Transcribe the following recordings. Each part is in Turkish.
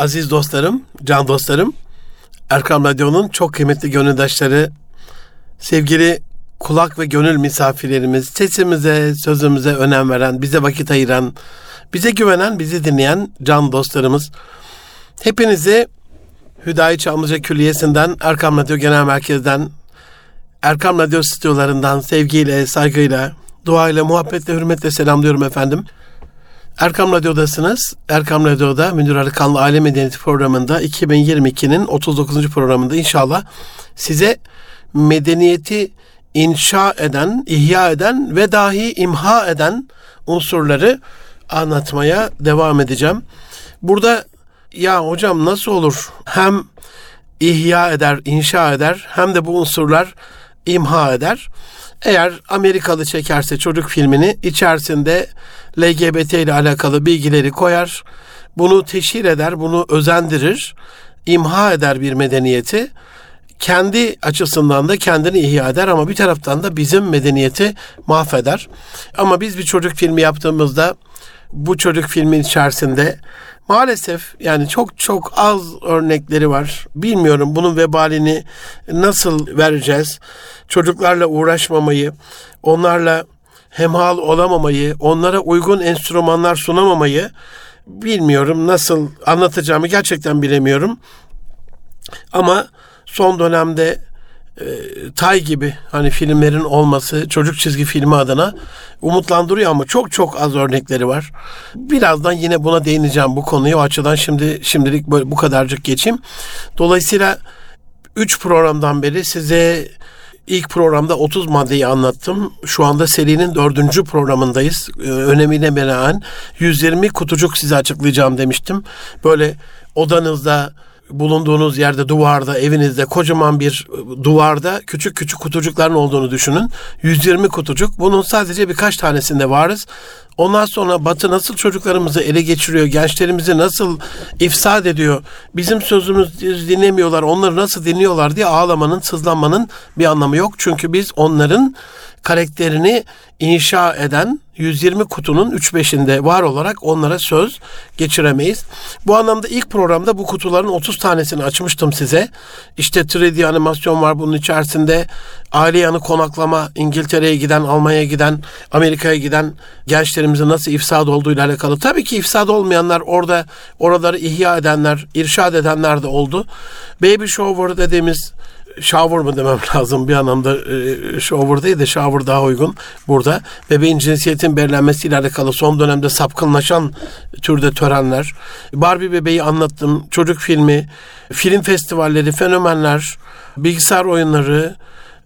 Aziz dostlarım, can dostlarım, Erkam Radyo'nun çok kıymetli gönüldaşları, sevgili kulak ve gönül misafirlerimiz, sesimize, sözümüze önem veren, bize vakit ayıran, bize güvenen, bizi dinleyen can dostlarımız. Hepinizi Hüdayi Çamlıca Külliyesi'nden, Erkam Radyo Genel Merkez'den, Erkam Radyo stüdyolarından sevgiyle, saygıyla, duayla, muhabbetle, hürmetle selamlıyorum efendim. Erkam Radyo'dasınız. Erkam Radyo'da Münir Arıkanlı Aile Medeniyeti programında 2022'nin 39. programında inşallah size medeniyeti inşa eden, ihya eden ve dahi imha eden unsurları anlatmaya devam edeceğim. Burada ya hocam nasıl olur hem ihya eder, inşa eder hem de bu unsurlar imha eder. Eğer Amerikalı çekerse çocuk filmini içerisinde LGBT ile alakalı bilgileri koyar, bunu teşhir eder, bunu özendirir, imha eder bir medeniyeti. Kendi açısından da kendini ihya eder ama bir taraftan da bizim medeniyeti mahveder. Ama biz bir çocuk filmi yaptığımızda bu çocuk filmin içerisinde maalesef yani çok çok az örnekleri var. Bilmiyorum bunun vebalini nasıl vereceğiz? Çocuklarla uğraşmamayı, onlarla hemhal olamamayı, onlara uygun enstrümanlar sunamamayı bilmiyorum nasıl anlatacağımı gerçekten bilemiyorum. Ama son dönemde e, Tay gibi hani filmlerin olması çocuk çizgi filmi adına umutlandırıyor ama çok çok az örnekleri var. Birazdan yine buna değineceğim bu konuyu o açıdan şimdi şimdilik böyle bu kadarcık geçeyim. Dolayısıyla 3 programdan beri size ilk programda 30 maddeyi anlattım. Şu anda serinin dördüncü programındayız. Ee, önemine binaen 120 kutucuk size açıklayacağım demiştim. Böyle odanızda bulunduğunuz yerde duvarda evinizde kocaman bir e, duvarda küçük küçük kutucukların olduğunu düşünün. 120 kutucuk. Bunun sadece birkaç tanesinde varız. Ondan sonra Batı nasıl çocuklarımızı ele geçiriyor, gençlerimizi nasıl ifsad ediyor, bizim sözümüzü dinlemiyorlar, onları nasıl dinliyorlar diye ağlamanın, sızlanmanın bir anlamı yok. Çünkü biz onların karakterini inşa eden 120 kutunun 3-5'inde var olarak onlara söz geçiremeyiz. Bu anlamda ilk programda bu kutuların 30 tanesini açmıştım size. İşte 3D animasyon var bunun içerisinde. Aile yanı konaklama, İngiltere'ye giden, Almanya'ya giden, Amerika'ya giden gençlerimizin nasıl ifsad olduğuyla alakalı. Tabii ki ifsad olmayanlar orada oraları ihya edenler, irşad edenler de oldu. Baby shower dediğimiz shower mı demem lazım bir anlamda e, shower değil de shower daha uygun burada. Bebeğin cinsiyetin belirlenmesiyle alakalı son dönemde sapkınlaşan türde törenler. Barbie bebeği anlattım. Çocuk filmi, film festivalleri, fenomenler, bilgisayar oyunları,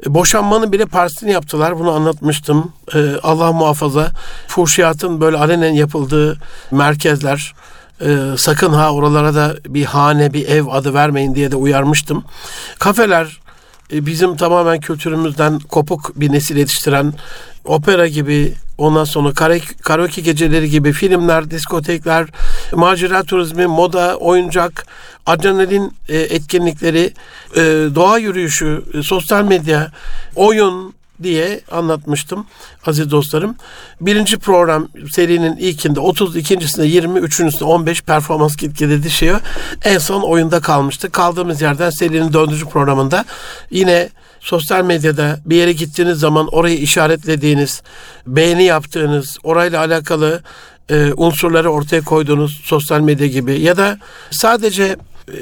e, Boşanmanın bile partisini yaptılar. Bunu anlatmıştım. Ee, Allah muhafaza. Fuhşiyatın böyle alenen yapıldığı merkezler. Ee, sakın ha oralara da bir hane, bir ev adı vermeyin diye de uyarmıştım. Kafeler, e, bizim tamamen kültürümüzden kopuk bir nesil yetiştiren opera gibi ondan sonra karaoke geceleri gibi filmler, diskotekler, macera turizmi, moda, oyuncak, adrenalin e, etkinlikleri, e, doğa yürüyüşü, sosyal medya, oyun, diye anlatmıştım aziz dostlarım. Birinci program serinin ilkinde 30, ikincisinde 20, üçüncüsünde 15 performans gitgide düşüyor. En son oyunda kalmıştı. Kaldığımız yerden serinin dördüncü programında yine sosyal medyada bir yere gittiğiniz zaman orayı işaretlediğiniz, beğeni yaptığınız, orayla alakalı e, unsurları ortaya koyduğunuz sosyal medya gibi ya da sadece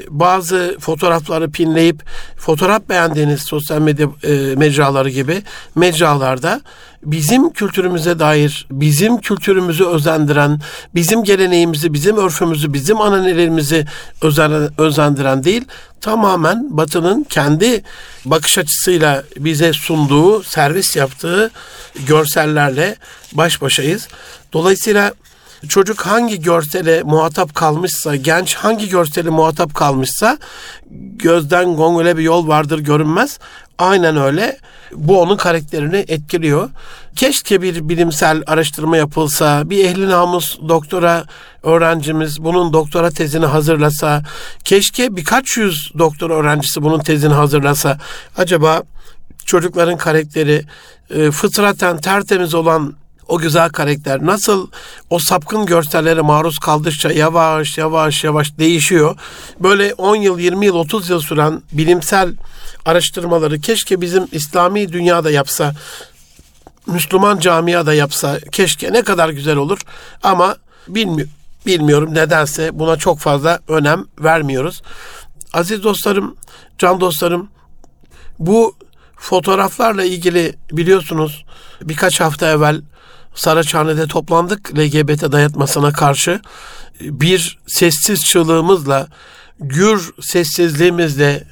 bazı fotoğrafları pinleyip fotoğraf beğendiğiniz sosyal medya e, mecraları gibi mecralarda bizim kültürümüze dair, bizim kültürümüzü özendiren, bizim geleneğimizi, bizim örfümüzü, bizim ananelerimizi özendiren değil, tamamen Batı'nın kendi bakış açısıyla bize sunduğu, servis yaptığı görsellerle baş başayız. Dolayısıyla çocuk hangi görsele muhatap kalmışsa, genç hangi görsele muhatap kalmışsa gözden gongole bir yol vardır görünmez. Aynen öyle. Bu onun karakterini etkiliyor. Keşke bir bilimsel araştırma yapılsa, bir ehli namus doktora öğrencimiz bunun doktora tezini hazırlasa, keşke birkaç yüz doktor öğrencisi bunun tezini hazırlasa. Acaba çocukların karakteri e, fıtraten tertemiz olan o güzel karakter nasıl o sapkın görsellere maruz kaldıkça yavaş yavaş yavaş değişiyor. Böyle 10 yıl, 20 yıl, 30 yıl süren bilimsel araştırmaları keşke bizim İslami dünyada yapsa, Müslüman camiada yapsa keşke ne kadar güzel olur ama bilmi bilmiyorum nedense buna çok fazla önem vermiyoruz. Aziz dostlarım, can dostlarım bu fotoğraflarla ilgili biliyorsunuz birkaç hafta evvel Saraçhane'de toplandık LGBT dayatmasına karşı bir sessiz çığlığımızla gür sessizliğimizle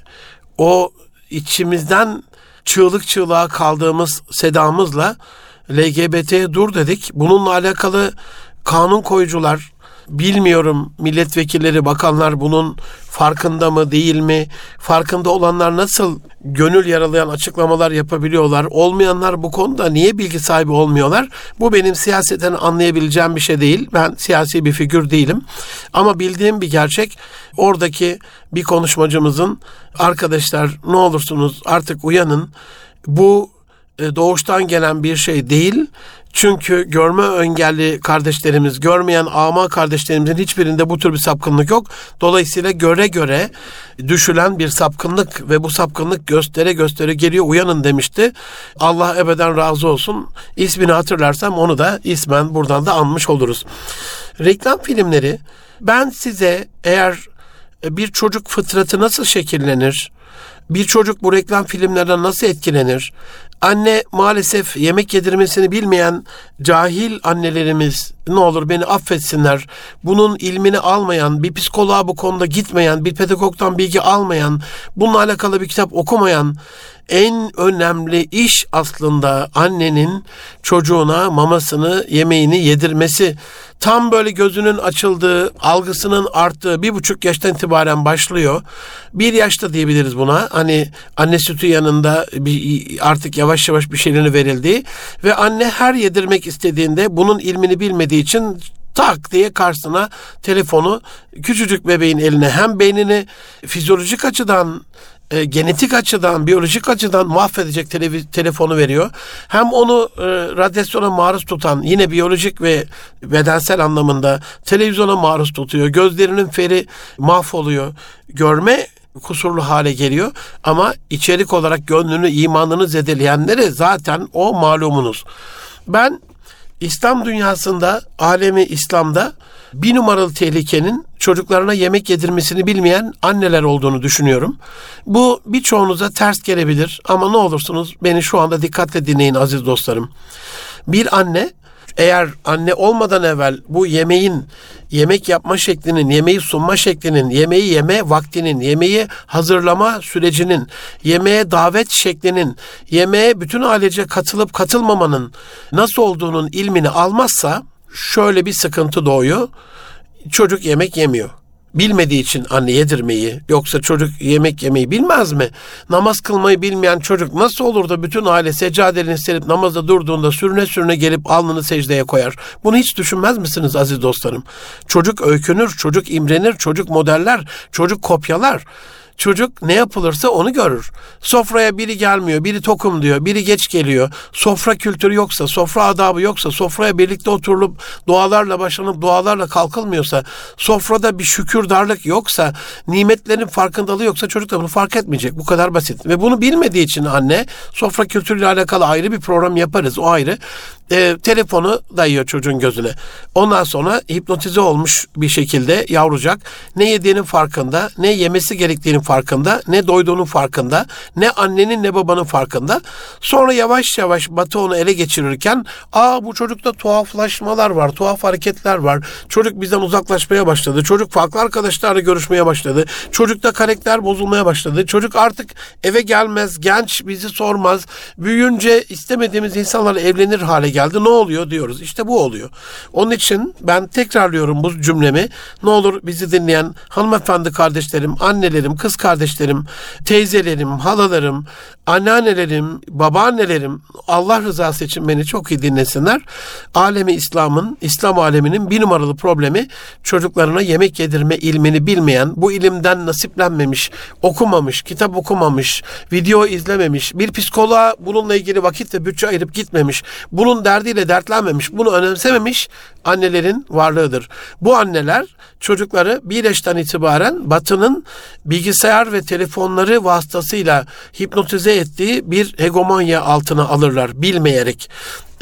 o içimizden çığlık çığlığa kaldığımız sedamızla LGBT'ye dur dedik. Bununla alakalı kanun koyucular, bilmiyorum milletvekilleri, bakanlar bunun farkında mı değil mi? Farkında olanlar nasıl gönül yaralayan açıklamalar yapabiliyorlar? Olmayanlar bu konuda niye bilgi sahibi olmuyorlar? Bu benim siyaseten anlayabileceğim bir şey değil. Ben siyasi bir figür değilim. Ama bildiğim bir gerçek oradaki bir konuşmacımızın arkadaşlar ne olursunuz artık uyanın. Bu e, doğuştan gelen bir şey değil. Çünkü görme engelli kardeşlerimiz, görmeyen ama kardeşlerimizin hiçbirinde bu tür bir sapkınlık yok. Dolayısıyla göre göre düşülen bir sapkınlık ve bu sapkınlık göstere göstere geliyor uyanın demişti. Allah ebeden razı olsun. İsmini hatırlarsam onu da ismen buradan da anmış oluruz. Reklam filmleri ben size eğer bir çocuk fıtratı nasıl şekillenir? Bir çocuk bu reklam filmlerden nasıl etkilenir? Anne maalesef yemek yedirmesini bilmeyen cahil annelerimiz ne olur beni affetsinler. Bunun ilmini almayan, bir psikoloğa bu konuda gitmeyen, bir pedagogdan bilgi almayan, bununla alakalı bir kitap okumayan en önemli iş aslında annenin çocuğuna mamasını, yemeğini yedirmesi. Tam böyle gözünün açıldığı, algısının arttığı bir buçuk yaştan itibaren başlıyor. Bir yaşta diyebiliriz buna. Hani anne sütü yanında bir, artık yavaş yavaş bir şeylerini verildiği ve anne her yedirmek istediğinde bunun ilmini bilmediği için tak diye karşısına telefonu küçücük bebeğin eline hem beynini fizyolojik açıdan e, genetik açıdan, biyolojik açıdan mahvedecek televiz- telefonu veriyor. Hem onu e, radyasyona maruz tutan yine biyolojik ve bedensel anlamında televizyona maruz tutuyor. Gözlerinin feri mahvoluyor. Görme kusurlu hale geliyor ama içerik olarak gönlünü, imanını zedeleyenleri zaten o malumunuz. Ben İslam dünyasında, alemi İslam'da bir numaralı tehlikenin çocuklarına yemek yedirmesini bilmeyen anneler olduğunu düşünüyorum. Bu birçoğunuza ters gelebilir ama ne olursunuz beni şu anda dikkatle dinleyin aziz dostlarım. Bir anne eğer anne olmadan evvel bu yemeğin yemek yapma şeklinin, yemeği sunma şeklinin, yemeği yeme vaktinin, yemeği hazırlama sürecinin, yemeğe davet şeklinin, yemeğe bütün ailece katılıp katılmamanın nasıl olduğunun ilmini almazsa şöyle bir sıkıntı doğuyor. Çocuk yemek yemiyor. Bilmediği için anne yedirmeyi yoksa çocuk yemek yemeyi bilmez mi? Namaz kılmayı bilmeyen çocuk nasıl olur da bütün aile seccadelerini serip namazda durduğunda sürüne sürüne gelip alnını secdeye koyar? Bunu hiç düşünmez misiniz aziz dostlarım? Çocuk öykünür, çocuk imrenir, çocuk modeller, çocuk kopyalar. Çocuk ne yapılırsa onu görür. Sofraya biri gelmiyor, biri tokum diyor, biri geç geliyor. Sofra kültürü yoksa, sofra adabı yoksa, sofraya birlikte oturulup dualarla başlanıp dualarla kalkılmıyorsa, sofrada bir şükürdarlık yoksa, nimetlerin farkındalığı yoksa çocuk da bunu fark etmeyecek. Bu kadar basit. Ve bunu bilmediği için anne sofra kültürüyle alakalı ayrı bir program yaparız. O ayrı. E, telefonu dayıyor çocuğun gözüne. Ondan sonra hipnotize olmuş bir şekilde yavrucak ne yediğinin farkında, ne yemesi gerektiğinin farkında, ne doyduğunun farkında, ne annenin ne babanın farkında. Sonra yavaş yavaş Batı onu ele geçirirken, aa bu çocukta tuhaflaşmalar var, tuhaf hareketler var. Çocuk bizden uzaklaşmaya başladı. Çocuk farklı arkadaşlarla görüşmeye başladı. Çocukta karakter bozulmaya başladı. Çocuk artık eve gelmez, genç bizi sormaz. Büyüyünce istemediğimiz insanlarla evlenir hale geldi. Ne oluyor diyoruz. İşte bu oluyor. Onun için ben tekrarlıyorum bu cümlemi. Ne olur bizi dinleyen hanımefendi kardeşlerim, annelerim, kız kardeşlerim, teyzelerim, halalarım, anneannelerim, babaannelerim Allah rızası için beni çok iyi dinlesinler. Alemi İslam'ın, İslam aleminin bir numaralı problemi çocuklarına yemek yedirme ilmini bilmeyen, bu ilimden nasiplenmemiş, okumamış, kitap okumamış, video izlememiş, bir psikoloğa bununla ilgili vakit ve bütçe ayırıp gitmemiş, bunun derdiyle dertlenmemiş, bunu önemsememiş annelerin varlığıdır. Bu anneler çocukları bir yaştan itibaren Batı'nın bilgisayar ve telefonları vasıtasıyla hipnotize ettiği bir hegemonya altına alırlar bilmeyerek.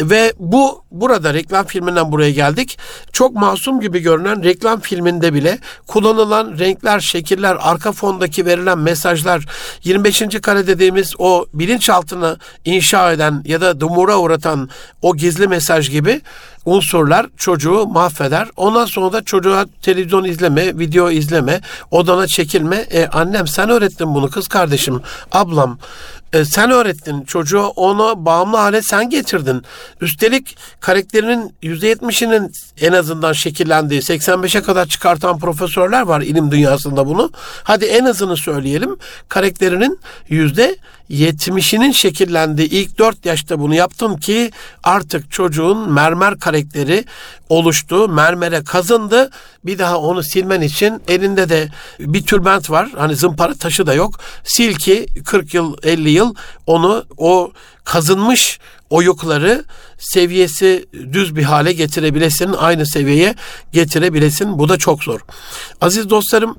Ve bu burada reklam filminden buraya geldik. Çok masum gibi görünen reklam filminde bile kullanılan renkler, şekiller, arka fondaki verilen mesajlar, 25. kare dediğimiz o bilinçaltını inşa eden ya da dumura uğratan o gizli mesaj gibi unsurlar çocuğu mahveder. Ondan sonra da çocuğa televizyon izleme, video izleme, odana çekilme. E, annem sen öğrettin bunu kız kardeşim, ablam. E, sen öğrettin çocuğu ona bağımlı hale sen getirdin. Üstelik karakterinin %70'inin en azından şekillendiği 85'e kadar çıkartan profesörler var ilim dünyasında bunu. Hadi en azını söyleyelim. Karakterinin %70'inin şekillendiği ilk 4 yaşta bunu yaptım ki artık çocuğun mermer karakteri oluştu. Mermere kazındı. Bir daha onu silmen için elinde de bir tülbent var. Hani zımpara taşı da yok. Sil ki 40 yıl 50 yıl onu o kazınmış oyukları seviyesi düz bir hale getirebilesin, aynı seviyeye getirebilesin. Bu da çok zor. Aziz dostlarım,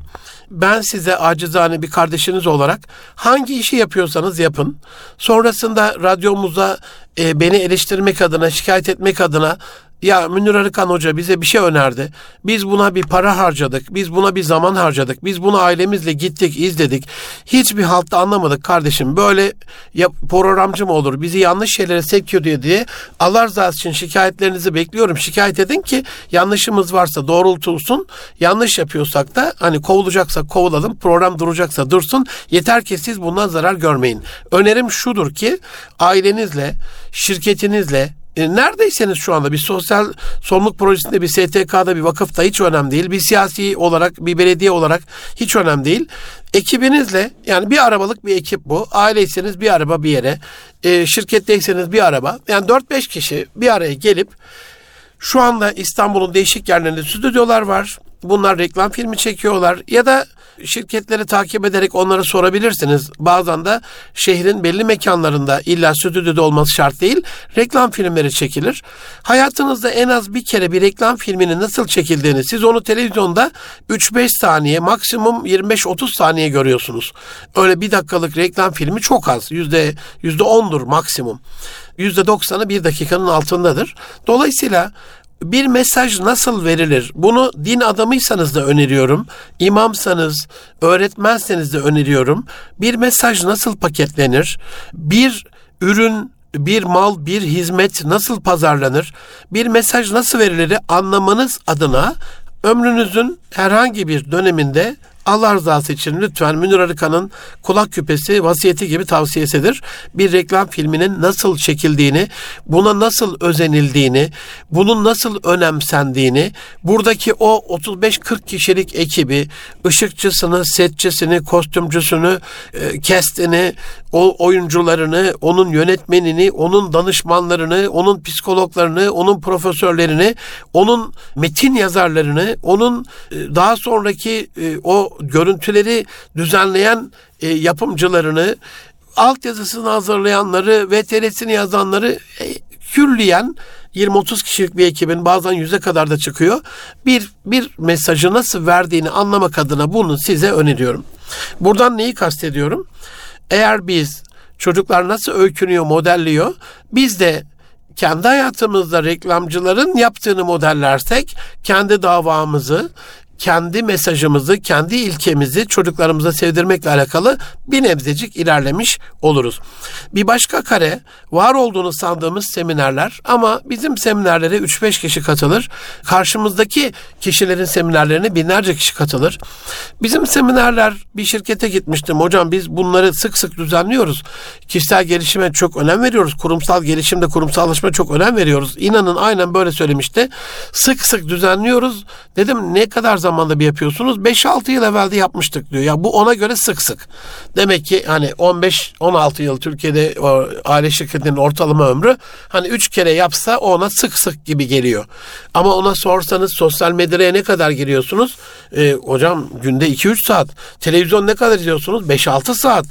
ben size acizane bir kardeşiniz olarak hangi işi yapıyorsanız yapın. Sonrasında radyomuza e, beni eleştirmek adına, şikayet etmek adına ya Münir Arıkan Hoca bize bir şey önerdi. Biz buna bir para harcadık. Biz buna bir zaman harcadık. Biz bunu ailemizle gittik, izledik. Hiçbir haltta anlamadık kardeşim. Böyle ya, programcı mı olur? Bizi yanlış şeylere sevk ediyor diye Allah rızası için şikayetlerinizi bekliyorum. Şikayet edin ki yanlışımız varsa doğrultulsun. Yanlış yapıyorsak da hani kovulacaksa kovulalım. Program duracaksa dursun. Yeter ki siz bundan zarar görmeyin. Önerim şudur ki ailenizle, şirketinizle, e, neredeyseniz şu anda bir sosyal sorumluluk projesinde bir STK'da bir vakıfta hiç önemli değil. Bir siyasi olarak bir belediye olarak hiç önemli değil. Ekibinizle yani bir arabalık bir ekip bu. Aileyseniz bir araba bir yere. E, şirketteyseniz bir araba. Yani 4-5 kişi bir araya gelip şu anda İstanbul'un değişik yerlerinde stüdyolar var. Bunlar reklam filmi çekiyorlar ya da şirketleri takip ederek onlara sorabilirsiniz. Bazen de şehrin belli mekanlarında illa stüdyoda olması şart değil. Reklam filmleri çekilir. Hayatınızda en az bir kere bir reklam filminin nasıl çekildiğini siz onu televizyonda 3-5 saniye maksimum 25-30 saniye görüyorsunuz. Öyle bir dakikalık reklam filmi çok az. Yüzde, yüzde ondur maksimum. Yüzde doksanı bir dakikanın altındadır. Dolayısıyla bir mesaj nasıl verilir? Bunu din adamıysanız da öneriyorum. İmamsanız, öğretmenseniz de öneriyorum. Bir mesaj nasıl paketlenir? Bir ürün bir mal, bir hizmet nasıl pazarlanır? Bir mesaj nasıl verilir anlamanız adına ömrünüzün herhangi bir döneminde Allah rızası için lütfen Münir Arıkan'ın kulak küpesi vasiyeti gibi tavsiyesidir. Bir reklam filminin nasıl çekildiğini, buna nasıl özenildiğini, bunun nasıl önemsendiğini, buradaki o 35-40 kişilik ekibi, ışıkçısını, setçisini, kostümcüsünü, e, kestini, o oyuncularını, onun yönetmenini, onun danışmanlarını, onun psikologlarını, onun profesörlerini, onun metin yazarlarını, onun e, daha sonraki e, o görüntüleri düzenleyen e, yapımcılarını, altyazısını hazırlayanları, VTR'sini yazanları külliyen 20-30 kişilik bir ekibin bazen yüze kadar da çıkıyor. Bir, bir mesajı nasıl verdiğini anlamak adına bunu size öneriyorum. Buradan neyi kastediyorum? Eğer biz çocuklar nasıl öykünüyor, modelliyor, biz de kendi hayatımızda reklamcıların yaptığını modellersek kendi davamızı, kendi mesajımızı, kendi ilkemizi çocuklarımıza sevdirmekle alakalı bir nebzecik ilerlemiş oluruz. Bir başka kare var olduğunu sandığımız seminerler ama bizim seminerlere 3-5 kişi katılır. Karşımızdaki kişilerin seminerlerine binlerce kişi katılır. Bizim seminerler bir şirkete gitmiştim. Hocam biz bunları sık sık düzenliyoruz. Kişisel gelişime çok önem veriyoruz. Kurumsal gelişimde kurumsallaşma çok önem veriyoruz. İnanın aynen böyle söylemişti. Sık sık düzenliyoruz. Dedim ne kadar zaman zamanda bir yapıyorsunuz? 5-6 yıl evvelde yapmıştık diyor. Ya bu ona göre sık sık. Demek ki hani 15-16 yıl Türkiye'de o aile şirketinin ortalama ömrü hani 3 kere yapsa ona sık sık gibi geliyor. Ama ona sorsanız sosyal medyaya ne kadar giriyorsunuz? E, hocam günde 2-3 saat. Televizyon ne kadar izliyorsunuz? 5-6 saat.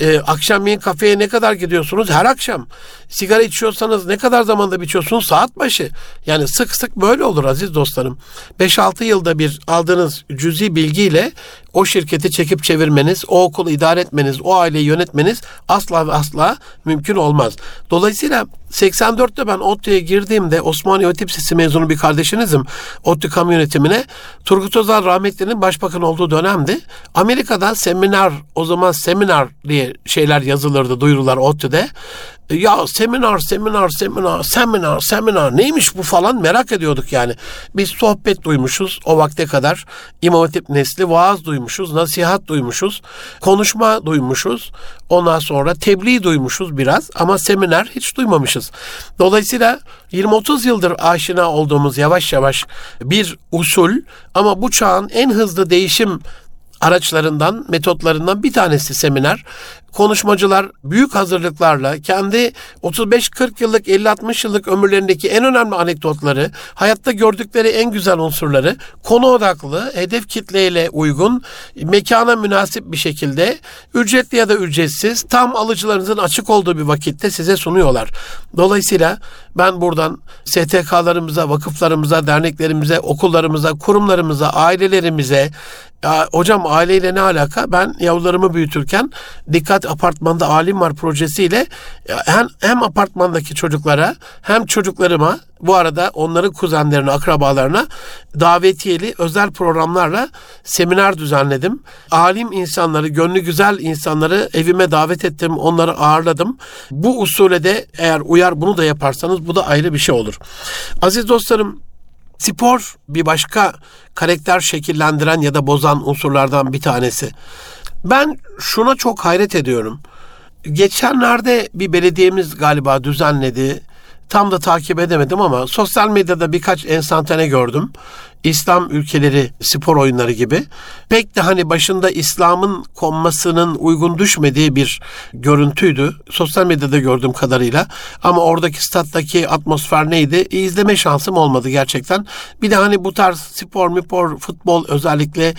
E, akşamleyin kafeye ne kadar gidiyorsunuz? Her akşam. Sigara içiyorsanız ne kadar zamanda içiyorsunuz? Saat başı. Yani sık sık böyle olur aziz dostlarım. 5-6 yılda bir aldığınız cüzi bilgiyle o şirketi çekip çevirmeniz, o okulu idare etmeniz, o aileyi yönetmeniz asla ve asla mümkün olmaz. Dolayısıyla 84'te ben ODTÜ'ye girdiğimde Osmaniye Ötip Lisesi mezunu bir kardeşinizim. ODTÜ kamu yönetimine. Turgut Özal rahmetlinin başbakan olduğu dönemdi. Amerika'da seminer, o zaman seminer diye şeyler yazılırdı, duyurular ODTÜ'de. Ya seminer, seminer, seminer, seminer, seminer neymiş bu falan merak ediyorduk yani. Biz sohbet duymuşuz o vakte kadar. İmam Hatip nesli vaaz duymuşuz, nasihat duymuşuz, konuşma duymuşuz. Ondan sonra tebliğ duymuşuz biraz ama seminer hiç duymamışız. Dolayısıyla 20-30 yıldır aşina olduğumuz yavaş yavaş bir usul ama bu çağın en hızlı değişim araçlarından, metotlarından bir tanesi seminer. Konuşmacılar büyük hazırlıklarla kendi 35-40 yıllık, 50-60 yıllık ömürlerindeki en önemli anekdotları, hayatta gördükleri en güzel unsurları konu odaklı, hedef kitleyle uygun, mekana münasip bir şekilde ücretli ya da ücretsiz tam alıcılarınızın açık olduğu bir vakitte size sunuyorlar. Dolayısıyla ben buradan STK'larımıza, vakıflarımıza, derneklerimize, okullarımıza, kurumlarımıza, ailelerimize, ya, hocam aileyle ne alaka? Ben yavrularımı büyütürken Dikkat Apartmanda Alim Var projesiyle hem, hem apartmandaki çocuklara hem çocuklarıma bu arada onların kuzenlerine, akrabalarına davetiyeli özel programlarla seminer düzenledim. Alim insanları, gönlü güzel insanları evime davet ettim, onları ağırladım. Bu usule de eğer uyar bunu da yaparsanız bu da ayrı bir şey olur. Aziz dostlarım Spor bir başka karakter şekillendiren ya da bozan unsurlardan bir tanesi. Ben şuna çok hayret ediyorum. Geçenlerde bir belediyemiz galiba düzenledi. Tam da takip edemedim ama sosyal medyada birkaç ensantane gördüm. İslam ülkeleri spor oyunları gibi. Pek de hani başında İslam'ın konmasının uygun düşmediği bir görüntüydü. Sosyal medyada gördüğüm kadarıyla. Ama oradaki stat'taki atmosfer neydi? E, izleme şansım olmadı gerçekten. Bir de hani bu tarz spor, mipor, futbol özellikle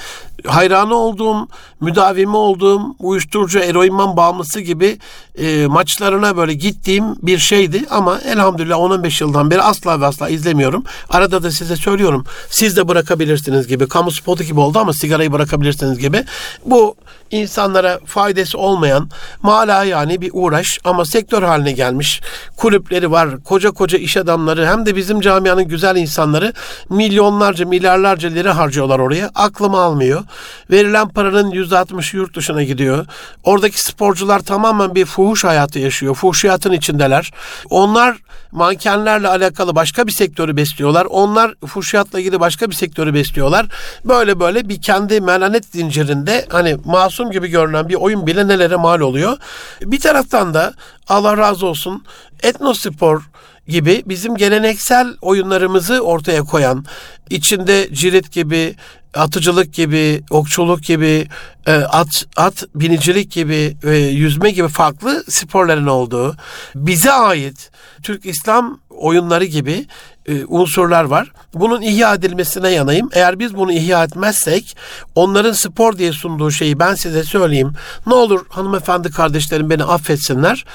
hayranı olduğum, müdavimi olduğum, uyuşturucu, eroinman bağımlısı gibi e, maçlarına böyle gittiğim bir şeydi. Ama elhamdülillah 10-15 yıldan beri asla ve asla izlemiyorum. Arada da size söylüyorum. Siz siz de bırakabilirsiniz gibi. Kamu spotu gibi oldu ama sigarayı bırakabilirsiniz gibi. Bu insanlara faydası olmayan mala yani bir uğraş ama sektör haline gelmiş. Kulüpleri var, koca koca iş adamları hem de bizim camianın güzel insanları milyonlarca, milyarlarca lira harcıyorlar oraya. Aklım almıyor. Verilen paranın %60'ı yurt dışına gidiyor. Oradaki sporcular tamamen bir fuhuş hayatı yaşıyor. Fuhuşiyatın içindeler. Onlar mankenlerle alakalı başka bir sektörü besliyorlar. Onlar fuhuşiyatla ilgili başka bir sektörü besliyorlar. Böyle böyle bir kendi melanet zincirinde hani masum gibi görünen bir oyun bile nelere mal oluyor. Bir taraftan da Allah razı olsun etnospor gibi bizim geleneksel oyunlarımızı ortaya koyan, içinde cirit gibi, atıcılık gibi, okçuluk gibi, e, at, at binicilik gibi, e, yüzme gibi farklı sporların olduğu, bize ait Türk İslam oyunları gibi e, unsurlar var. Bunun ihya edilmesine yanayım. Eğer biz bunu ihya etmezsek onların spor diye sunduğu şeyi ben size söyleyeyim. Ne olur hanımefendi kardeşlerim beni affetsinler.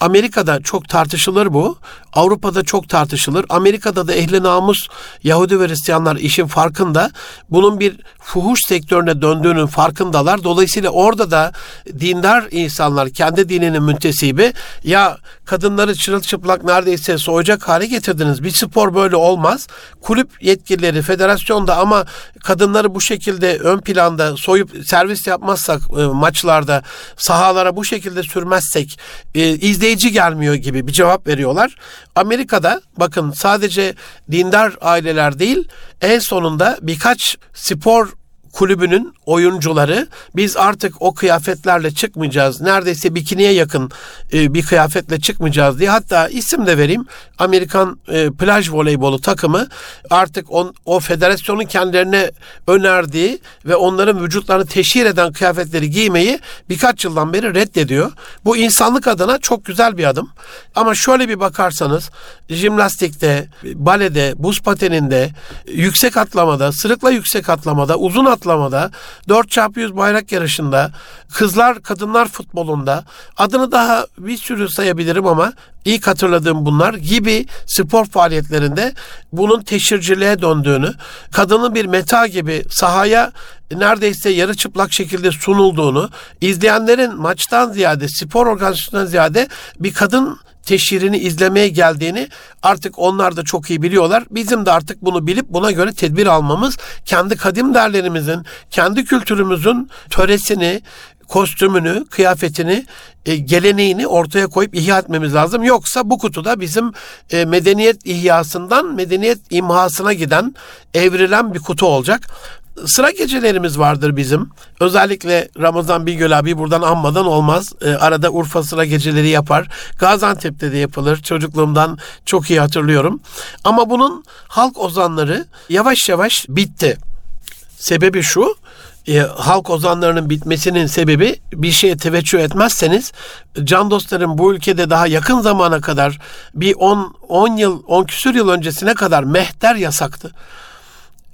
Amerika'da çok tartışılır bu. Avrupa'da çok tartışılır. Amerika'da da ehli namus Yahudi ve Hristiyanlar işin farkında. Bunun bir fuhuş sektörüne döndüğünün farkındalar. Dolayısıyla orada da dindar insanlar kendi dininin müntesibi ya kadınları çırılçıplak neredeyse soğuyacak hale getirdiniz. Bir spor böyle olmaz. Kulüp yetkilileri federasyonda ama kadınları bu şekilde ön planda soyup servis yapmazsak e, maçlarda sahalara bu şekilde sürmezsek e, izleyici gelmiyor gibi bir cevap veriyorlar. Amerika'da bakın sadece dindar aileler değil en sonunda birkaç spor kulübünün oyuncuları biz artık o kıyafetlerle çıkmayacağız. Neredeyse bikiniye yakın e, bir kıyafetle çıkmayacağız diye. Hatta isim de vereyim. Amerikan e, plaj voleybolu takımı artık on, o federasyonun kendilerine önerdiği ve onların vücutlarını teşhir eden kıyafetleri giymeyi birkaç yıldan beri reddediyor. Bu insanlık adına çok güzel bir adım. Ama şöyle bir bakarsanız jimnastikte, balede, buz pateninde, yüksek atlamada, sırıkla yüksek atlamada, uzun atlamada, 4x100 bayrak yarışında, kızlar kadınlar futbolunda, adını daha bir sürü sayabilirim ama ilk hatırladığım bunlar gibi spor faaliyetlerinde bunun teşhirciliğe döndüğünü, kadının bir meta gibi sahaya neredeyse yarı çıplak şekilde sunulduğunu, izleyenlerin maçtan ziyade, spor organizasyonundan ziyade bir kadın teşhirini izlemeye geldiğini artık onlar da çok iyi biliyorlar. Bizim de artık bunu bilip buna göre tedbir almamız, kendi kadim değerlerimizin, kendi kültürümüzün töresini, kostümünü, kıyafetini, e, geleneğini ortaya koyup ihya etmemiz lazım. Yoksa bu kutuda bizim e, medeniyet ihyasından medeniyet imhasına giden, evrilen bir kutu olacak sıra gecelerimiz vardır bizim. Özellikle Ramazan Bingöl abi buradan anmadan olmaz. E, arada Urfa sıra geceleri yapar. Gaziantep'te de yapılır. Çocukluğumdan çok iyi hatırlıyorum. Ama bunun halk ozanları yavaş yavaş bitti. Sebebi şu, e, halk ozanlarının bitmesinin sebebi bir şeye teveccüh etmezseniz can dostlarım bu ülkede daha yakın zamana kadar bir 10 10 yıl 10 küsür yıl öncesine kadar mehter yasaktı.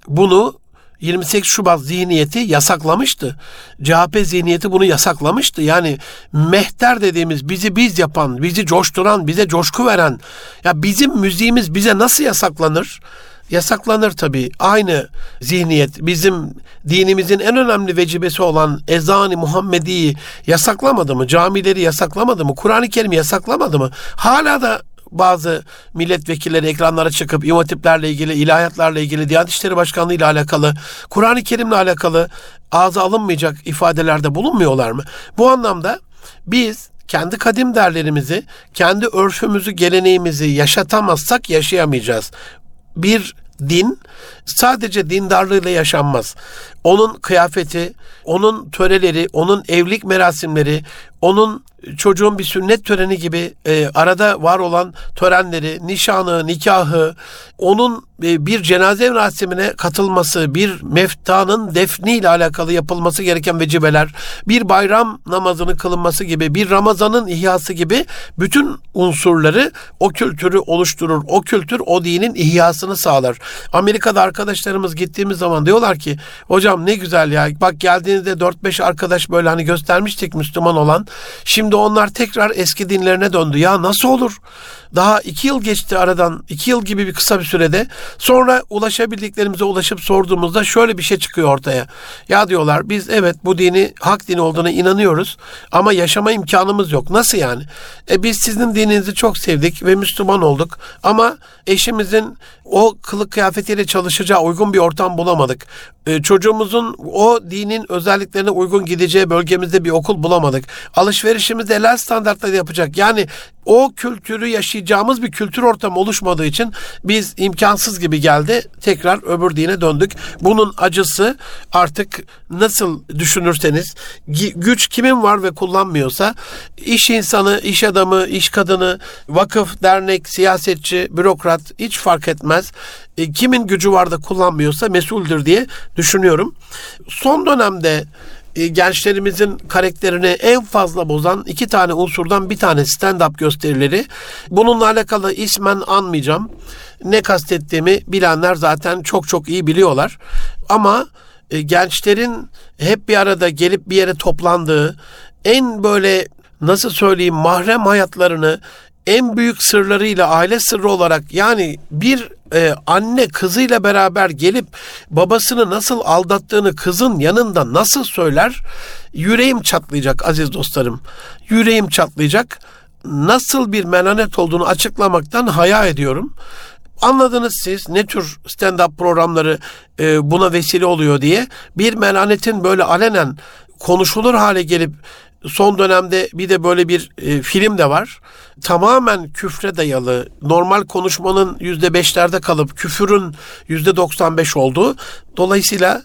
Bunu 28 Şubat zihniyeti yasaklamıştı. CHP zihniyeti bunu yasaklamıştı. Yani mehter dediğimiz bizi biz yapan, bizi coşturan, bize coşku veren ya bizim müziğimiz bize nasıl yasaklanır? Yasaklanır tabii. Aynı zihniyet bizim dinimizin en önemli vecibesi olan ezan-ı Muhammedi'yi yasaklamadı mı? Camileri yasaklamadı mı? Kur'an-ı Kerim'i yasaklamadı mı? Hala da bazı milletvekilleri ekranlara çıkıp imatiplerle ilgili, ilahiyatlarla ilgili, Diyanet İşleri Başkanlığı ile alakalı, Kur'an-ı Kerim'le alakalı ağza alınmayacak ifadelerde bulunmuyorlar mı? Bu anlamda biz kendi kadim değerlerimizi, kendi örfümüzü, geleneğimizi yaşatamazsak yaşayamayacağız. Bir din sadece dindarlığıyla yaşanmaz. Onun kıyafeti, onun töreleri, onun evlilik merasimleri, onun çocuğun bir sünnet töreni gibi e, arada var olan törenleri, nişanı, nikahı, onun bir cenaze merasimine katılması, bir meftanın defni ile alakalı yapılması gereken vecibeler, bir bayram namazını kılınması gibi, bir Ramazan'ın ihyası gibi bütün unsurları o kültürü oluşturur. O kültür o dinin ihyasını sağlar. Amerika'da arkadaşlarımız gittiğimiz zaman diyorlar ki hocam ne güzel ya bak geldiğinizde 4-5 arkadaş böyle hani göstermiştik Müslüman olan. Şimdi onlar tekrar eski dinlerine döndü. Ya nasıl olur? Daha iki yıl geçti aradan. iki yıl gibi bir kısa bir sürede. Sonra ulaşabildiklerimize ulaşıp sorduğumuzda şöyle bir şey çıkıyor ortaya. Ya diyorlar biz evet bu dini hak dini olduğuna inanıyoruz ama yaşama imkanımız yok. Nasıl yani? E biz sizin dininizi çok sevdik ve Müslüman olduk ama eşimizin o kılık kıyafetiyle çalışacağı uygun bir ortam bulamadık. E, çocuğumuzun o dinin özelliklerine uygun gideceği bölgemizde bir okul bulamadık. Alışverişimizi helal standartlarda yapacak. Yani o kültürü yaşayacağımız bir kültür ortamı oluşmadığı için biz imkansız gibi geldi. Tekrar öbür dine döndük. Bunun acısı artık nasıl düşünürseniz güç kimin var ve kullanmıyorsa iş insanı, iş adamı, iş kadını, vakıf, dernek, siyasetçi, bürokrat hiç fark etmez. E, kimin gücü var da kullanmıyorsa mesuldür diye düşünüyorum. Son dönemde e, gençlerimizin karakterini en fazla bozan iki tane unsurdan bir tane stand-up gösterileri. Bununla alakalı ismen anmayacağım. Ne kastettiğimi bilenler zaten çok çok iyi biliyorlar. Ama e, gençlerin hep bir arada gelip bir yere toplandığı en böyle nasıl söyleyeyim mahrem hayatlarını en büyük sırlarıyla aile sırrı olarak yani bir e, anne kızıyla beraber gelip babasını nasıl aldattığını kızın yanında nasıl söyler? Yüreğim çatlayacak aziz dostlarım. Yüreğim çatlayacak. Nasıl bir melanet olduğunu açıklamaktan haya ediyorum. Anladınız siz ne tür stand-up programları e, buna vesile oluyor diye. Bir melanetin böyle alenen konuşulur hale gelip son dönemde bir de böyle bir e, film de var. Tamamen küfre dayalı, normal konuşmanın yüzde beşlerde kalıp küfürün yüzde doksan beş olduğu. Dolayısıyla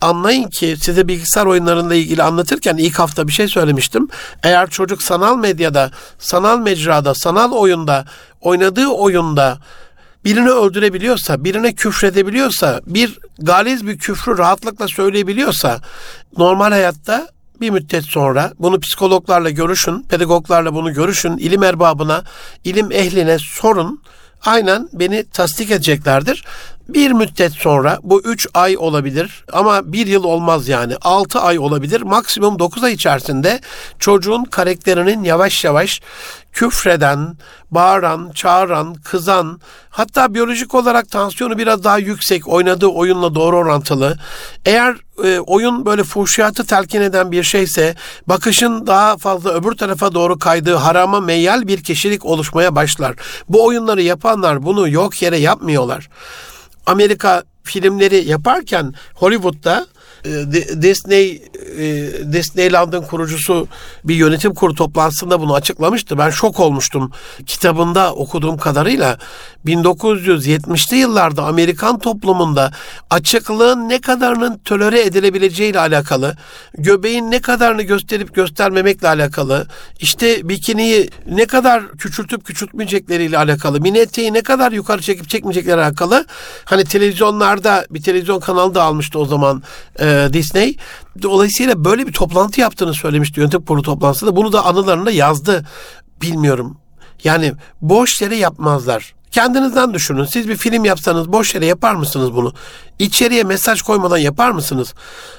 anlayın ki size bilgisayar oyunlarıyla ilgili anlatırken ilk hafta bir şey söylemiştim. Eğer çocuk sanal medyada, sanal mecrada, sanal oyunda, oynadığı oyunda birini öldürebiliyorsa, birine küfredebiliyorsa, bir galiz bir küfrü rahatlıkla söyleyebiliyorsa normal hayatta bir müddet sonra bunu psikologlarla görüşün, pedagoglarla bunu görüşün, ilim erbabına, ilim ehline sorun. Aynen beni tasdik edeceklerdir. Bir müddet sonra bu 3 ay olabilir ama bir yıl olmaz yani 6 ay olabilir. Maksimum 9 ay içerisinde çocuğun karakterinin yavaş yavaş küfreden, bağıran, çağıran, kızan, hatta biyolojik olarak tansiyonu biraz daha yüksek, oynadığı oyunla doğru orantılı. Eğer e, oyun böyle fuhşiyatı telkin eden bir şeyse, bakışın daha fazla öbür tarafa doğru kaydığı harama meyyal bir kişilik oluşmaya başlar. Bu oyunları yapanlar bunu yok yere yapmıyorlar. Amerika filmleri yaparken Hollywood'da Disney e, Disneyland'ın kurucusu bir yönetim kurulu toplantısında bunu açıklamıştı. Ben şok olmuştum. Kitabında okuduğum kadarıyla 1970'li yıllarda Amerikan toplumunda açıklığın ne kadarının tölere edilebileceği ile alakalı, göbeğin ne kadarını gösterip göstermemekle alakalı, işte bikiniyi ne kadar küçültüp küçültmeyecekleriyle alakalı, mini eteği ne kadar yukarı çekip çekmeyecekleri alakalı hani televizyonlarda bir televizyon kanalı da almıştı o zaman e, Disney. Dolayısıyla böyle bir toplantı yaptığını söylemişti yönetim kurulu toplantısında. Bunu da anılarında yazdı. Bilmiyorum. Yani boş yere yapmazlar. Kendinizden düşünün. Siz bir film yapsanız boş yere yapar mısınız bunu? İçeriye mesaj koymadan yapar mısınız?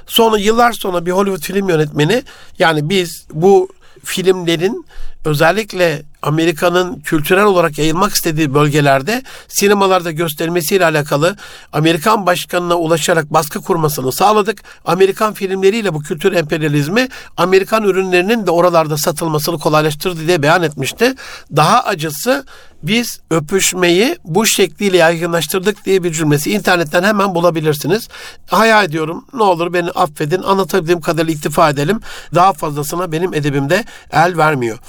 Sonra yıllar sonra bir Hollywood film yönetmeni yani biz bu filmlerin özellikle Amerika'nın kültürel olarak yayılmak istediği bölgelerde sinemalarda göstermesiyle alakalı Amerikan başkanına ulaşarak baskı kurmasını sağladık. Amerikan filmleriyle bu kültür emperyalizmi Amerikan ürünlerinin de oralarda satılmasını kolaylaştırdı diye beyan etmişti. Daha acısı biz öpüşmeyi bu şekliyle yaygınlaştırdık diye bir cümlesi internetten hemen bulabilirsiniz. Hayal ediyorum ne olur beni affedin anlatabildiğim kadarıyla iktifa edelim. Daha fazlasına benim edebimde el vermiyor.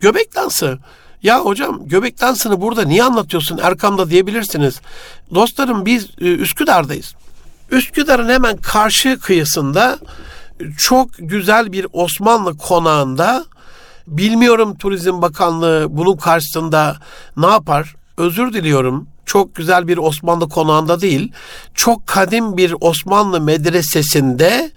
Göbek dansı. Ya hocam göbek dansını burada niye anlatıyorsun Erkam'da diyebilirsiniz. Dostlarım biz e, Üsküdar'dayız. Üsküdar'ın hemen karşı kıyısında çok güzel bir Osmanlı konağında bilmiyorum Turizm Bakanlığı bunun karşısında ne yapar? Özür diliyorum. Çok güzel bir Osmanlı konağında değil, çok kadim bir Osmanlı medresesinde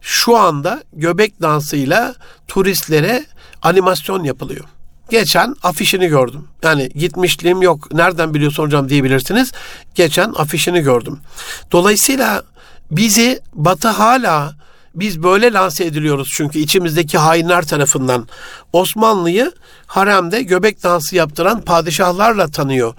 şu anda göbek dansıyla turistlere animasyon yapılıyor. Geçen afişini gördüm. Yani gitmişliğim yok. Nereden biliyorsun hocam diyebilirsiniz. Geçen afişini gördüm. Dolayısıyla bizi Batı hala biz böyle lanse ediliyoruz çünkü içimizdeki hainler tarafından. Osmanlı'yı haremde göbek dansı yaptıran padişahlarla tanıyor.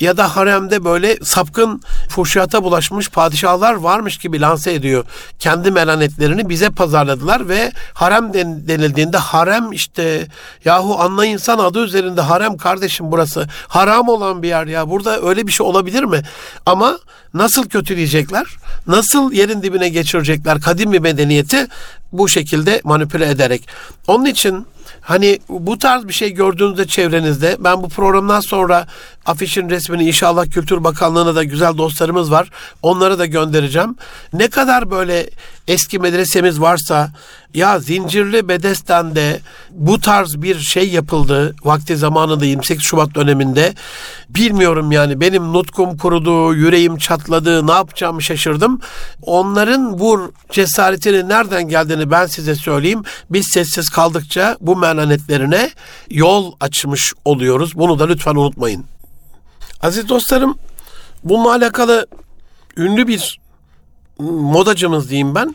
Ya da haremde böyle sapkın fuhşiyata bulaşmış padişahlar varmış gibi lanse ediyor. Kendi melanetlerini bize pazarladılar ve harem denildiğinde harem işte yahu anla insan adı üzerinde harem kardeşim burası. Haram olan bir yer ya. Burada öyle bir şey olabilir mi? Ama nasıl kötüleyecekler? Nasıl yerin dibine geçirecekler kadim bir medeniyeti bu şekilde manipüle ederek. Onun için Hani bu tarz bir şey gördüğünüzde çevrenizde ben bu programdan sonra afişin resmini inşallah Kültür Bakanlığı'na da güzel dostlarımız var. Onları da göndereceğim. Ne kadar böyle eski medresemiz varsa ya Zincirli Bedesten'de bu tarz bir şey yapıldı vakti zamanında 28 Şubat döneminde. Bilmiyorum yani benim nutkum kurudu, yüreğim çatladı, ne yapacağımı şaşırdım. Onların bu cesaretinin nereden geldiğini ben size söyleyeyim. Biz sessiz kaldıkça bu menanetlerine yol açmış oluyoruz. Bunu da lütfen unutmayın. Aziz dostlarım bununla alakalı ünlü bir modacımız diyeyim ben.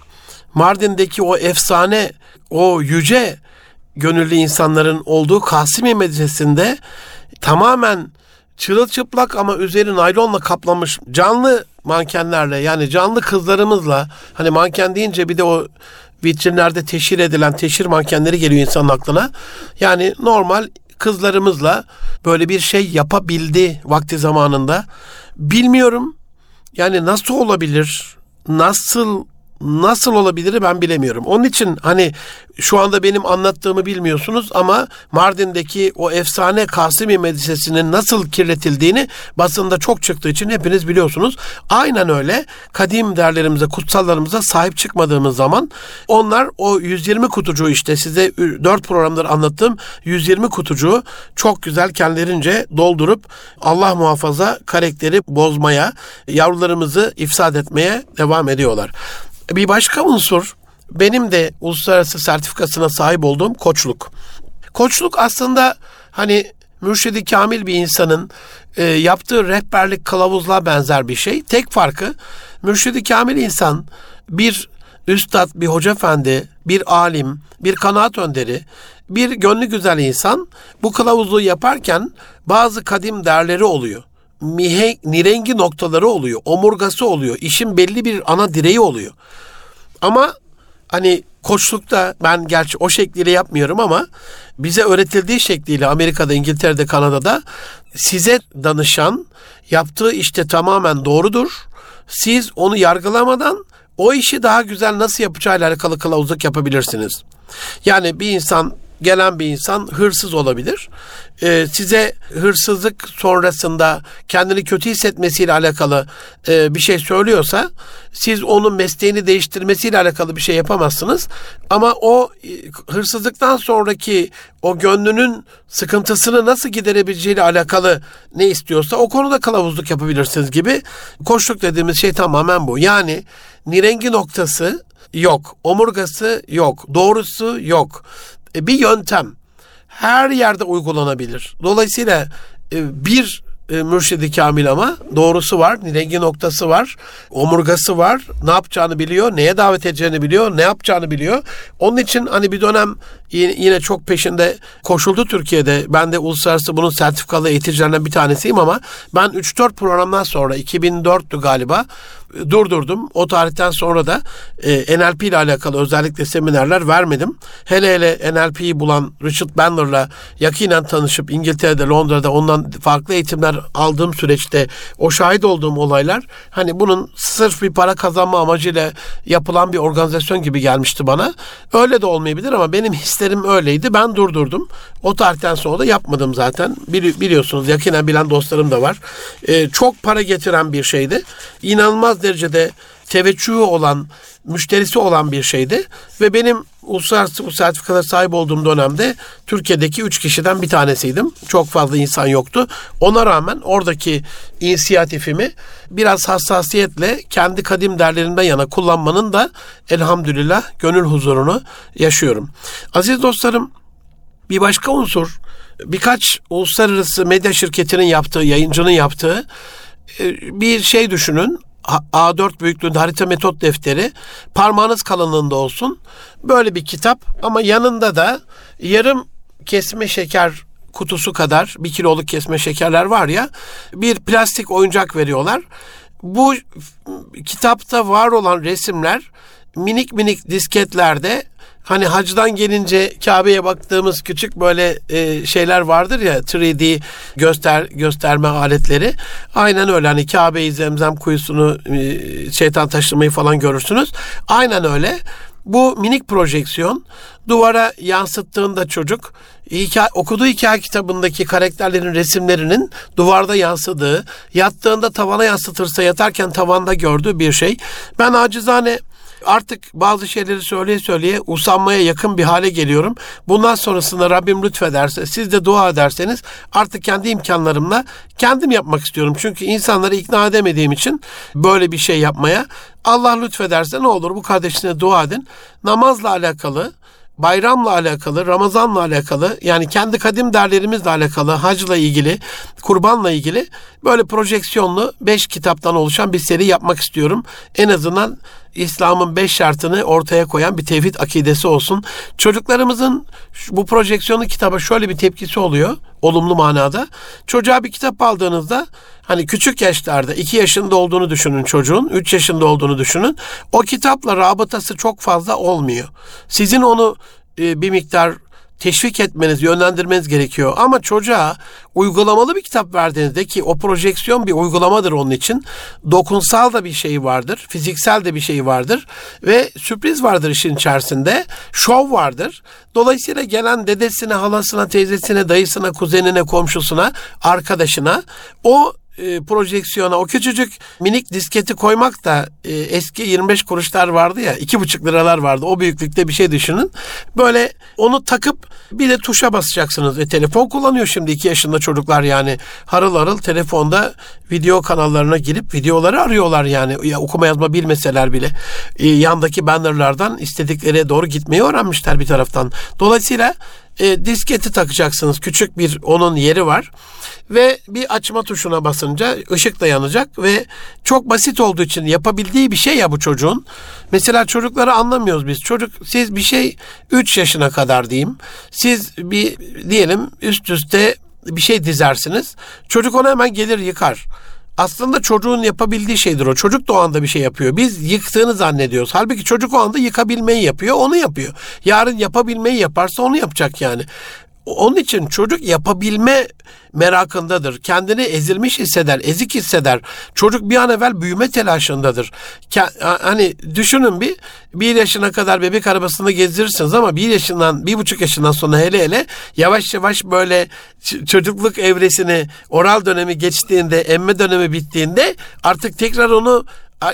Mardin'deki o efsane, o yüce gönüllü insanların olduğu Kasimi Medresesi'nde tamamen çırılçıplak ama üzeri naylonla kaplanmış canlı mankenlerle yani canlı kızlarımızla hani manken deyince bir de o vitrinlerde teşhir edilen teşhir mankenleri geliyor insanın aklına. Yani normal kızlarımızla böyle bir şey yapabildi vakti zamanında. Bilmiyorum yani nasıl olabilir? Nasıl nasıl olabilir ben bilemiyorum. Onun için hani şu anda benim anlattığımı bilmiyorsunuz ama Mardin'deki o efsane Kasimi Medresesi'nin nasıl kirletildiğini basında çok çıktığı için hepiniz biliyorsunuz. Aynen öyle kadim değerlerimize, kutsallarımıza sahip çıkmadığımız zaman onlar o 120 kutucuğu işte size 4 programdır anlattığım 120 kutucuğu çok güzel kendilerince doldurup Allah muhafaza karakteri bozmaya, yavrularımızı ifsad etmeye devam ediyorlar. Bir başka unsur benim de uluslararası sertifikasına sahip olduğum koçluk. Koçluk aslında hani mürşidi kamil bir insanın e, yaptığı rehberlik kılavuzluğa benzer bir şey. Tek farkı mürşidi kamil insan bir üstad, bir hoca efendi, bir alim, bir kanaat önderi, bir gönlü güzel insan bu kılavuzluğu yaparken bazı kadim değerleri oluyor. Mihe, nirengi noktaları oluyor, omurgası oluyor, işin belli bir ana direği oluyor. Ama hani koçlukta ben gerçi o şekliyle yapmıyorum ama bize öğretildiği şekliyle Amerika'da, İngiltere'de, Kanada'da size danışan yaptığı işte tamamen doğrudur. Siz onu yargılamadan o işi daha güzel nasıl yapacağıyla alakalı kılavuzluk yapabilirsiniz. Yani bir insan gelen bir insan hırsız olabilir. Ee, size hırsızlık sonrasında kendini kötü hissetmesiyle alakalı e, bir şey söylüyorsa siz onun mesleğini değiştirmesiyle alakalı bir şey yapamazsınız. Ama o e, hırsızlıktan sonraki o gönlünün sıkıntısını nasıl giderebileceğiyle alakalı ne istiyorsa o konuda kılavuzluk yapabilirsiniz gibi. Koçluk dediğimiz şey tamamen bu. Yani nirengi noktası yok, omurgası yok, doğrusu yok. E, bir yöntem her yerde uygulanabilir. Dolayısıyla e, bir e, mürşidi kamil ama doğrusu var, rengi noktası var, omurgası var, ne yapacağını biliyor, neye davet edeceğini biliyor, ne yapacağını biliyor. Onun için hani bir dönem yine çok peşinde koşuldu Türkiye'de. Ben de uluslararası bunun sertifikalı eğiticilerinden bir tanesiyim ama ben 3-4 programdan sonra 2004'tü galiba durdurdum. O tarihten sonra da e, NLP ile alakalı özellikle seminerler vermedim. Hele hele NLP'yi bulan Richard Bandler'la yakinen tanışıp İngiltere'de, Londra'da ondan farklı eğitimler aldığım süreçte o şahit olduğum olaylar hani bunun sırf bir para kazanma amacıyla yapılan bir organizasyon gibi gelmişti bana. Öyle de olmayabilir ama benim hislerim öyleydi. Ben durdurdum. O tarihten sonra da yapmadım zaten. Bili, biliyorsunuz yakinen bilen dostlarım da var. E, çok para getiren bir şeydi. İnanılmaz derecede teveccühü olan, müşterisi olan bir şeydi. Ve benim uluslararası bu sertifikata sahip olduğum dönemde Türkiye'deki üç kişiden bir tanesiydim. Çok fazla insan yoktu. Ona rağmen oradaki inisiyatifimi biraz hassasiyetle kendi kadim değerlerimden yana kullanmanın da elhamdülillah gönül huzurunu yaşıyorum. Aziz dostlarım bir başka unsur birkaç uluslararası medya şirketinin yaptığı, yayıncının yaptığı e, bir şey düşünün. A4 büyüklüğünde harita metot defteri parmağınız kalınlığında olsun. Böyle bir kitap ama yanında da yarım kesme şeker kutusu kadar bir kiloluk kesme şekerler var ya bir plastik oyuncak veriyorlar. Bu kitapta var olan resimler minik minik disketlerde hani hacdan gelince Kabe'ye baktığımız küçük böyle e, şeyler vardır ya 3D göster gösterme aletleri. Aynen öyle hani Kabe'yi zemzem kuyusunu e, şeytan taşımayı falan görürsünüz. Aynen öyle. Bu minik projeksiyon duvara yansıttığında çocuk hikaye, okuduğu hikaye kitabındaki karakterlerin resimlerinin duvarda yansıdığı, yattığında tavana yansıtırsa yatarken tavanda gördüğü bir şey. Ben acizane Artık bazı şeyleri söyleye söyleye usanmaya yakın bir hale geliyorum. Bundan sonrasında Rabbim lütfederse siz de dua ederseniz artık kendi imkanlarımla kendim yapmak istiyorum. Çünkü insanları ikna edemediğim için böyle bir şey yapmaya Allah lütfederse ne olur bu kardeşine dua edin. Namazla alakalı bayramla alakalı, Ramazanla alakalı yani kendi kadim derlerimizle alakalı, hacla ilgili, kurbanla ilgili böyle projeksiyonlu beş kitaptan oluşan bir seri yapmak istiyorum. En azından İslam'ın beş şartını ortaya koyan bir tevhid akidesi olsun. Çocuklarımızın bu projeksiyonlu kitaba şöyle bir tepkisi oluyor olumlu manada. Çocuğa bir kitap aldığınızda hani küçük yaşlarda iki yaşında olduğunu düşünün çocuğun, üç yaşında olduğunu düşünün. O kitapla rabıtası çok fazla olmuyor. Sizin onu e, bir miktar teşvik etmeniz, yönlendirmeniz gerekiyor. Ama çocuğa uygulamalı bir kitap verdiğinizde ki o projeksiyon bir uygulamadır onun için. Dokunsal da bir şey vardır, fiziksel de bir şey vardır ve sürpriz vardır işin içerisinde. Şov vardır. Dolayısıyla gelen dedesine, halasına, teyzesine, dayısına, kuzenine, komşusuna, arkadaşına o e, projeksiyona o küçücük minik disketi koymak da e, eski 25 kuruşlar vardı ya iki buçuk liralar vardı o büyüklükte bir şey düşünün. Böyle onu takıp bir de tuşa basacaksınız. E, telefon kullanıyor şimdi iki yaşında çocuklar yani harıl harıl telefonda video kanallarına girip videoları arıyorlar yani ya, okuma yazma bilmeseler bile e, yandaki bannerlardan istedikleri doğru gitmeyi öğrenmişler bir taraftan. Dolayısıyla e, disketi takacaksınız. Küçük bir onun yeri var. Ve bir açma tuşuna basınca ışık da yanacak ve çok basit olduğu için yapabildiği bir şey ya bu çocuğun. Mesela çocukları anlamıyoruz biz. Çocuk siz bir şey 3 yaşına kadar diyeyim. Siz bir diyelim üst üste bir şey dizersiniz. Çocuk onu hemen gelir yıkar aslında çocuğun yapabildiği şeydir o. Çocuk da o anda bir şey yapıyor. Biz yıktığını zannediyoruz. Halbuki çocuk o anda yıkabilmeyi yapıyor, onu yapıyor. Yarın yapabilmeyi yaparsa onu yapacak yani. Onun için çocuk yapabilme merakındadır. Kendini ezilmiş hisseder, ezik hisseder. Çocuk bir an evvel büyüme telaşındadır. Hani düşünün bir, bir yaşına kadar bebek arabasında gezdirirsiniz ama bir yaşından, bir buçuk yaşından sonra hele hele yavaş yavaş böyle çocukluk evresini, oral dönemi geçtiğinde, emme dönemi bittiğinde artık tekrar onu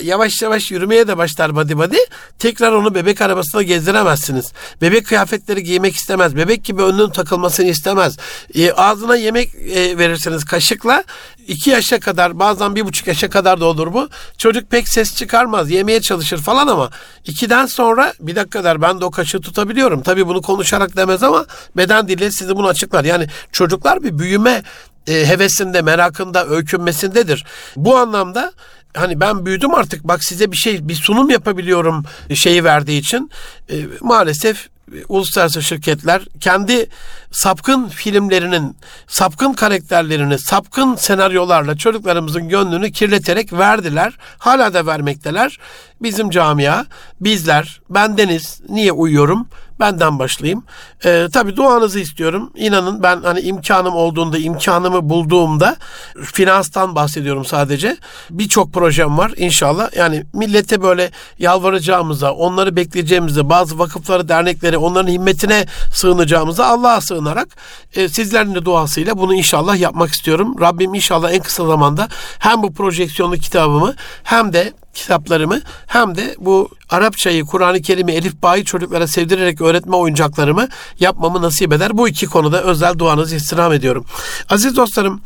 yavaş yavaş yürümeye de başlar body body. Tekrar onu bebek arabasına gezdiremezsiniz. Bebek kıyafetleri giymek istemez. Bebek gibi önünün takılmasını istemez. E, ağzına yemek e, verirseniz kaşıkla iki yaşa kadar bazen bir buçuk yaşa kadar da olur bu. Çocuk pek ses çıkarmaz. Yemeye çalışır falan ama ikiden sonra bir dakika der ben de o kaşığı tutabiliyorum. Tabii bunu konuşarak demez ama beden dili size bunu açıklar. Yani çocuklar bir büyüme e, hevesinde, merakında, öykünmesindedir. Bu anlamda hani ben büyüdüm artık bak size bir şey bir sunum yapabiliyorum şeyi verdiği için e, maalesef uluslararası şirketler kendi sapkın filmlerinin, sapkın karakterlerini, sapkın senaryolarla çocuklarımızın gönlünü kirleterek verdiler. Hala da vermekteler. Bizim camia, bizler, bendeniz niye uyuyorum? Benden başlayayım. Ee, tabii duanızı istiyorum. İnanın ben hani imkanım olduğunda, imkanımı bulduğumda finanstan bahsediyorum sadece. Birçok projem var inşallah. Yani millete böyle yalvaracağımıza, onları bekleyeceğimize, bazı vakıfları, dernekleri, onların himmetine sığınacağımıza Allah'a sığınarak e, sizlerin de duasıyla bunu inşallah yapmak istiyorum. Rabbim inşallah en kısa zamanda hem bu projeksiyonlu kitabımı hem de kitaplarımı hem de bu Arapçayı, Kur'an-ı Kerim'i, Elif Bağ'ı çocuklara sevdirerek öğretme oyuncaklarımı yapmamı nasip eder. Bu iki konuda özel duanızı istirham ediyorum. Aziz dostlarım,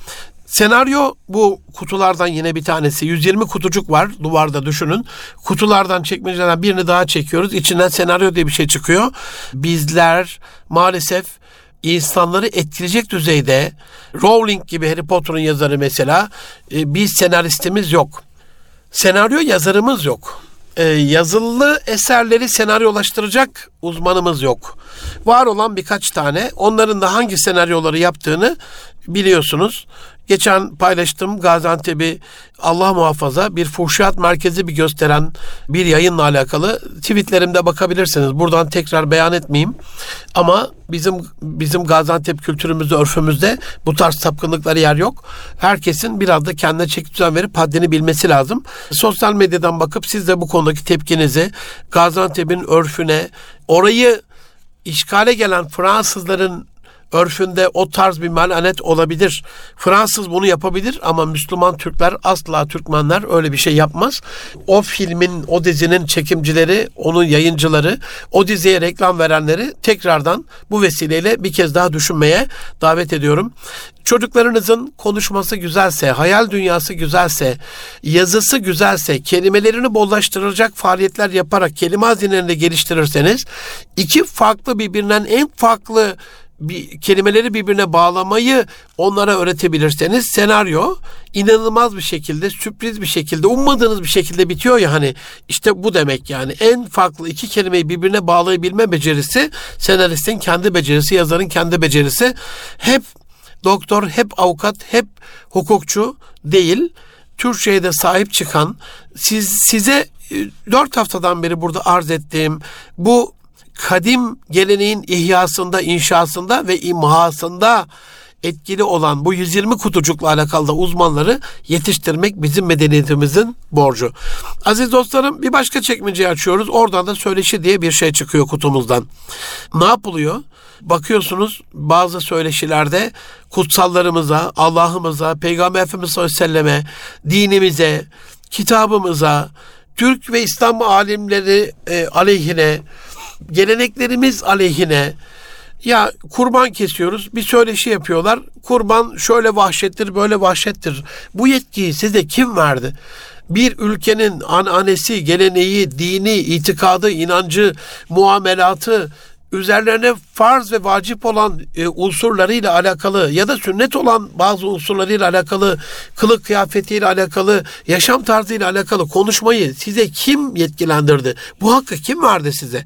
Senaryo bu kutulardan yine bir tanesi. 120 kutucuk var duvarda düşünün. Kutulardan çekmecelerden birini daha çekiyoruz. İçinden senaryo diye bir şey çıkıyor. Bizler maalesef insanları etkileyecek düzeyde Rowling gibi Harry Potter'ın yazarı mesela e, bir senaristimiz yok. Senaryo yazarımız yok. Ee, yazılı eserleri senaryolaştıracak uzmanımız yok. Var olan birkaç tane onların da hangi senaryoları yaptığını biliyorsunuz. Geçen paylaştım Gaziantep'i Allah muhafaza bir fuhşiyat merkezi bir gösteren bir yayınla alakalı tweetlerimde bakabilirsiniz. Buradan tekrar beyan etmeyeyim. Ama bizim bizim Gaziantep kültürümüzde, örfümüzde bu tarz sapkınlıkları yer yok. Herkesin biraz da kendine çeki düzen verip haddini bilmesi lazım. Sosyal medyadan bakıp siz de bu konudaki tepkinizi Gaziantep'in örfüne, orayı işgale gelen Fransızların örfünde o tarz bir melanet olabilir. Fransız bunu yapabilir ama Müslüman Türkler asla Türkmenler öyle bir şey yapmaz. O filmin, o dizinin çekimcileri, onun yayıncıları, o diziye reklam verenleri tekrardan bu vesileyle bir kez daha düşünmeye davet ediyorum. Çocuklarınızın konuşması güzelse, hayal dünyası güzelse, yazısı güzelse, kelimelerini bollaştıracak faaliyetler yaparak kelime hazinelerini geliştirirseniz iki farklı birbirinden en farklı bir kelimeleri birbirine bağlamayı onlara öğretebilirseniz senaryo inanılmaz bir şekilde sürpriz bir şekilde ummadığınız bir şekilde bitiyor ya hani. İşte bu demek yani. En farklı iki kelimeyi birbirine bağlayabilme becerisi senaristin kendi becerisi yazarın kendi becerisi. Hep doktor hep avukat hep hukukçu değil. Türkçe'ye de sahip çıkan siz size e, dört haftadan beri burada arz ettiğim bu kadim geleneğin ihyasında, inşasında ve imhasında etkili olan bu 120 kutucukla alakalı da uzmanları yetiştirmek bizim medeniyetimizin borcu. Aziz dostlarım bir başka çekmeceyi açıyoruz. Oradan da söyleşi diye bir şey çıkıyor kutumuzdan. Ne yapılıyor? Bakıyorsunuz bazı söyleşilerde kutsallarımıza, Allah'ımıza, Peygamber Efendimiz sallallahu aleyhi ve selleme, dinimize, kitabımıza, Türk ve İslam alimleri e, aleyhine, geleneklerimiz aleyhine, ya kurban kesiyoruz bir söyleşi yapıyorlar. Kurban şöyle vahşettir böyle vahşettir. Bu yetkiyi size kim verdi? bir ülkenin ananesi, geleneği, dini, itikadı, inancı, muamelatı, üzerlerine farz ve vacip olan e, unsurlarıyla alakalı ya da sünnet olan bazı unsurlarıyla alakalı, kılık kıyafetiyle alakalı, yaşam tarzıyla alakalı konuşmayı size kim yetkilendirdi? Bu hakkı kim verdi size?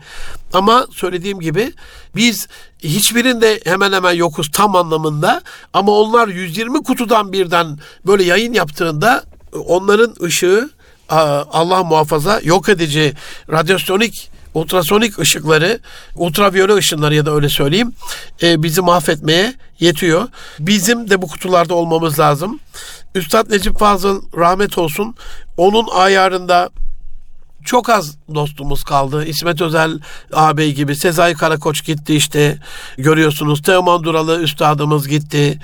Ama söylediğim gibi biz hiçbirinde hemen hemen yokuz tam anlamında ama onlar 120 kutudan birden böyle yayın yaptığında onların ışığı Allah muhafaza yok edici radyasyonik ultrasonik ışıkları, ultraviyole ışınları ya da öyle söyleyeyim e, bizi mahvetmeye yetiyor. Bizim de bu kutularda olmamız lazım. Üstad Necip Fazıl rahmet olsun. Onun ayarında çok az dostumuz kaldı. İsmet Özel ağabey gibi. Sezai Karakoç gitti işte. Görüyorsunuz. Teoman Duralı üstadımız gitti.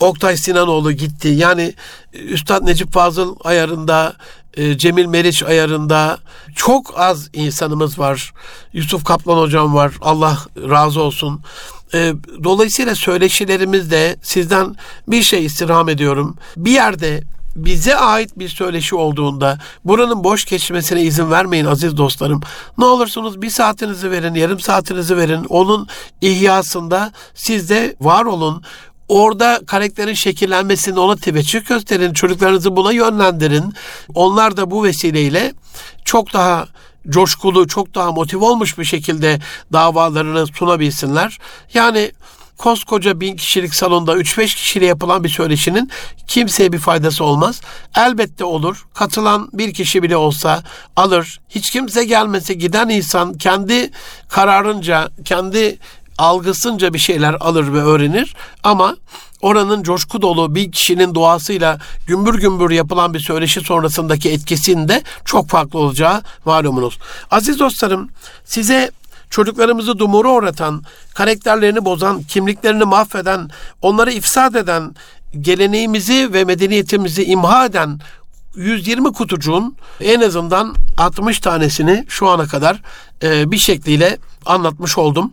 Oktay Sinanoğlu gitti. Yani Üstad Necip Fazıl ayarında e, Cemil Meriç ayarında çok az insanımız var. Yusuf Kaplan hocam var. Allah razı olsun. E, dolayısıyla söyleşilerimizde sizden bir şey istirham ediyorum. Bir yerde bize ait bir söyleşi olduğunda buranın boş geçmesine izin vermeyin aziz dostlarım. Ne olursunuz bir saatinizi verin, yarım saatinizi verin. Onun ihyasında siz de var olun orada karakterin şekillenmesini ona teveccüh gösterin. Çocuklarınızı buna yönlendirin. Onlar da bu vesileyle çok daha coşkulu, çok daha motive olmuş bir şekilde davalarını sunabilsinler. Yani koskoca bin kişilik salonda 3-5 kişiyle yapılan bir söyleşinin kimseye bir faydası olmaz. Elbette olur. Katılan bir kişi bile olsa alır. Hiç kimse gelmese giden insan kendi kararınca, kendi algısınca bir şeyler alır ve öğrenir ama oranın coşku dolu bir kişinin doğasıyla gümbür gümbür yapılan bir söyleşi sonrasındaki etkisinde çok farklı olacağı malumunuz. Aziz dostlarım size çocuklarımızı dumura uğratan, karakterlerini bozan, kimliklerini mahveden, onları ifsad eden, geleneğimizi ve medeniyetimizi imha eden 120 kutucuğun en azından 60 tanesini şu ana kadar e, bir şekliyle anlatmış oldum.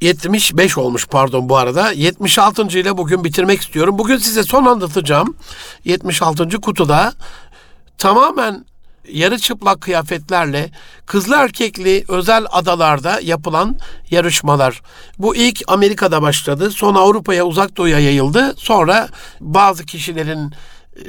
75 olmuş pardon bu arada. 76. ile bugün bitirmek istiyorum. Bugün size son anlatacağım. 76. kutuda tamamen yarı çıplak kıyafetlerle kızlı erkekli özel adalarda yapılan yarışmalar. Bu ilk Amerika'da başladı. Sonra Avrupa'ya uzak doğuya yayıldı. Sonra bazı kişilerin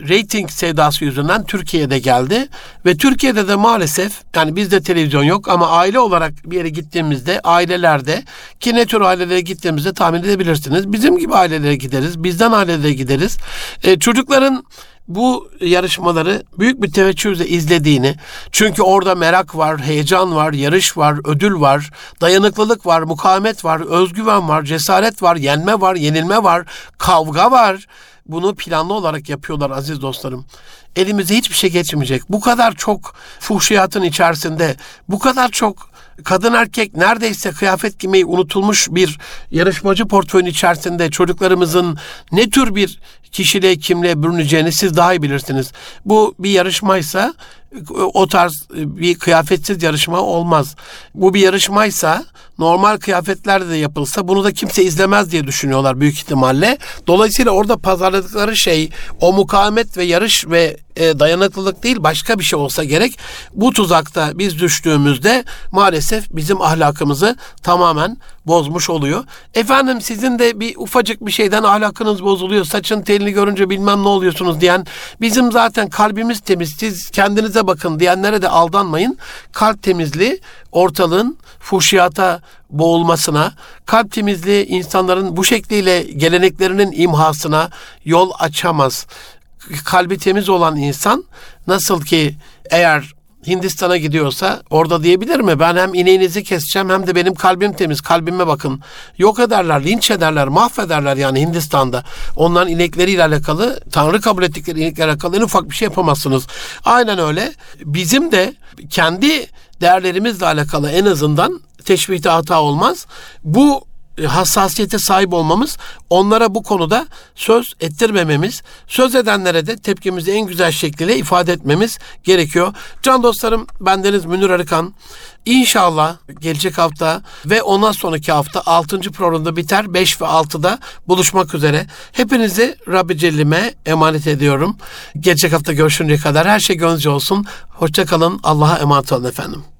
rating sevdası yüzünden Türkiye'de geldi ve Türkiye'de de maalesef yani bizde televizyon yok ama aile olarak bir yere gittiğimizde ailelerde ki ne tür ailelere gittiğimizde tahmin edebilirsiniz. Bizim gibi ailelere gideriz, bizden ailelere gideriz. E, çocukların bu yarışmaları büyük bir teveccühle izlediğini, çünkü orada merak var, heyecan var, yarış var, ödül var, dayanıklılık var, mukavemet var, özgüven var, cesaret var, yenme var, yenilme var, kavga var bunu planlı olarak yapıyorlar aziz dostlarım. Elimize hiçbir şey geçmeyecek. Bu kadar çok fuhşiyatın içerisinde, bu kadar çok kadın erkek neredeyse kıyafet giymeyi unutulmuş bir yarışmacı portföyün içerisinde çocuklarımızın ne tür bir kişiliğe kimliğe bürüneceğini siz daha iyi bilirsiniz. Bu bir yarışmaysa o tarz bir kıyafetsiz yarışma olmaz. Bu bir yarışmaysa normal kıyafetlerle de yapılsa bunu da kimse izlemez diye düşünüyorlar büyük ihtimalle. Dolayısıyla orada pazarladıkları şey o mukavemet ve yarış ve e, dayanıklılık değil başka bir şey olsa gerek. Bu tuzakta biz düştüğümüzde maalesef bizim ahlakımızı tamamen bozmuş oluyor. Efendim sizin de bir ufacık bir şeyden ahlakınız bozuluyor. Saçın telini görünce bilmem ne oluyorsunuz diyen bizim zaten kalbimiz temiz. Siz kendinize bakın diyenlere de aldanmayın. Kalp temizliği ortalığın fuhşiyata boğulmasına, kalp temizliği insanların bu şekliyle geleneklerinin imhasına yol açamaz. Kalbi temiz olan insan nasıl ki eğer Hindistan'a gidiyorsa orada diyebilir mi? Ben hem ineğinizi keseceğim hem de benim kalbim temiz. Kalbime bakın. Yok ederler, linç ederler, mahvederler yani Hindistan'da. Onların inekleriyle alakalı, Tanrı kabul ettikleri ineklerle alakalı en ufak bir şey yapamazsınız. Aynen öyle. Bizim de kendi değerlerimizle alakalı en azından teşbihte hata olmaz. Bu hassasiyete sahip olmamız, onlara bu konuda söz ettirmememiz, söz edenlere de tepkimizi en güzel şekilde ifade etmemiz gerekiyor. Can dostlarım, bendeniz Münir Arıkan. İnşallah gelecek hafta ve ondan sonraki hafta 6. programda biter. 5 ve 6'da buluşmak üzere. Hepinizi Rabbi Celle'ime emanet ediyorum. Gelecek hafta görüşünceye kadar her şey gönlünüzce olsun. Hoşçakalın. Allah'a emanet olun efendim.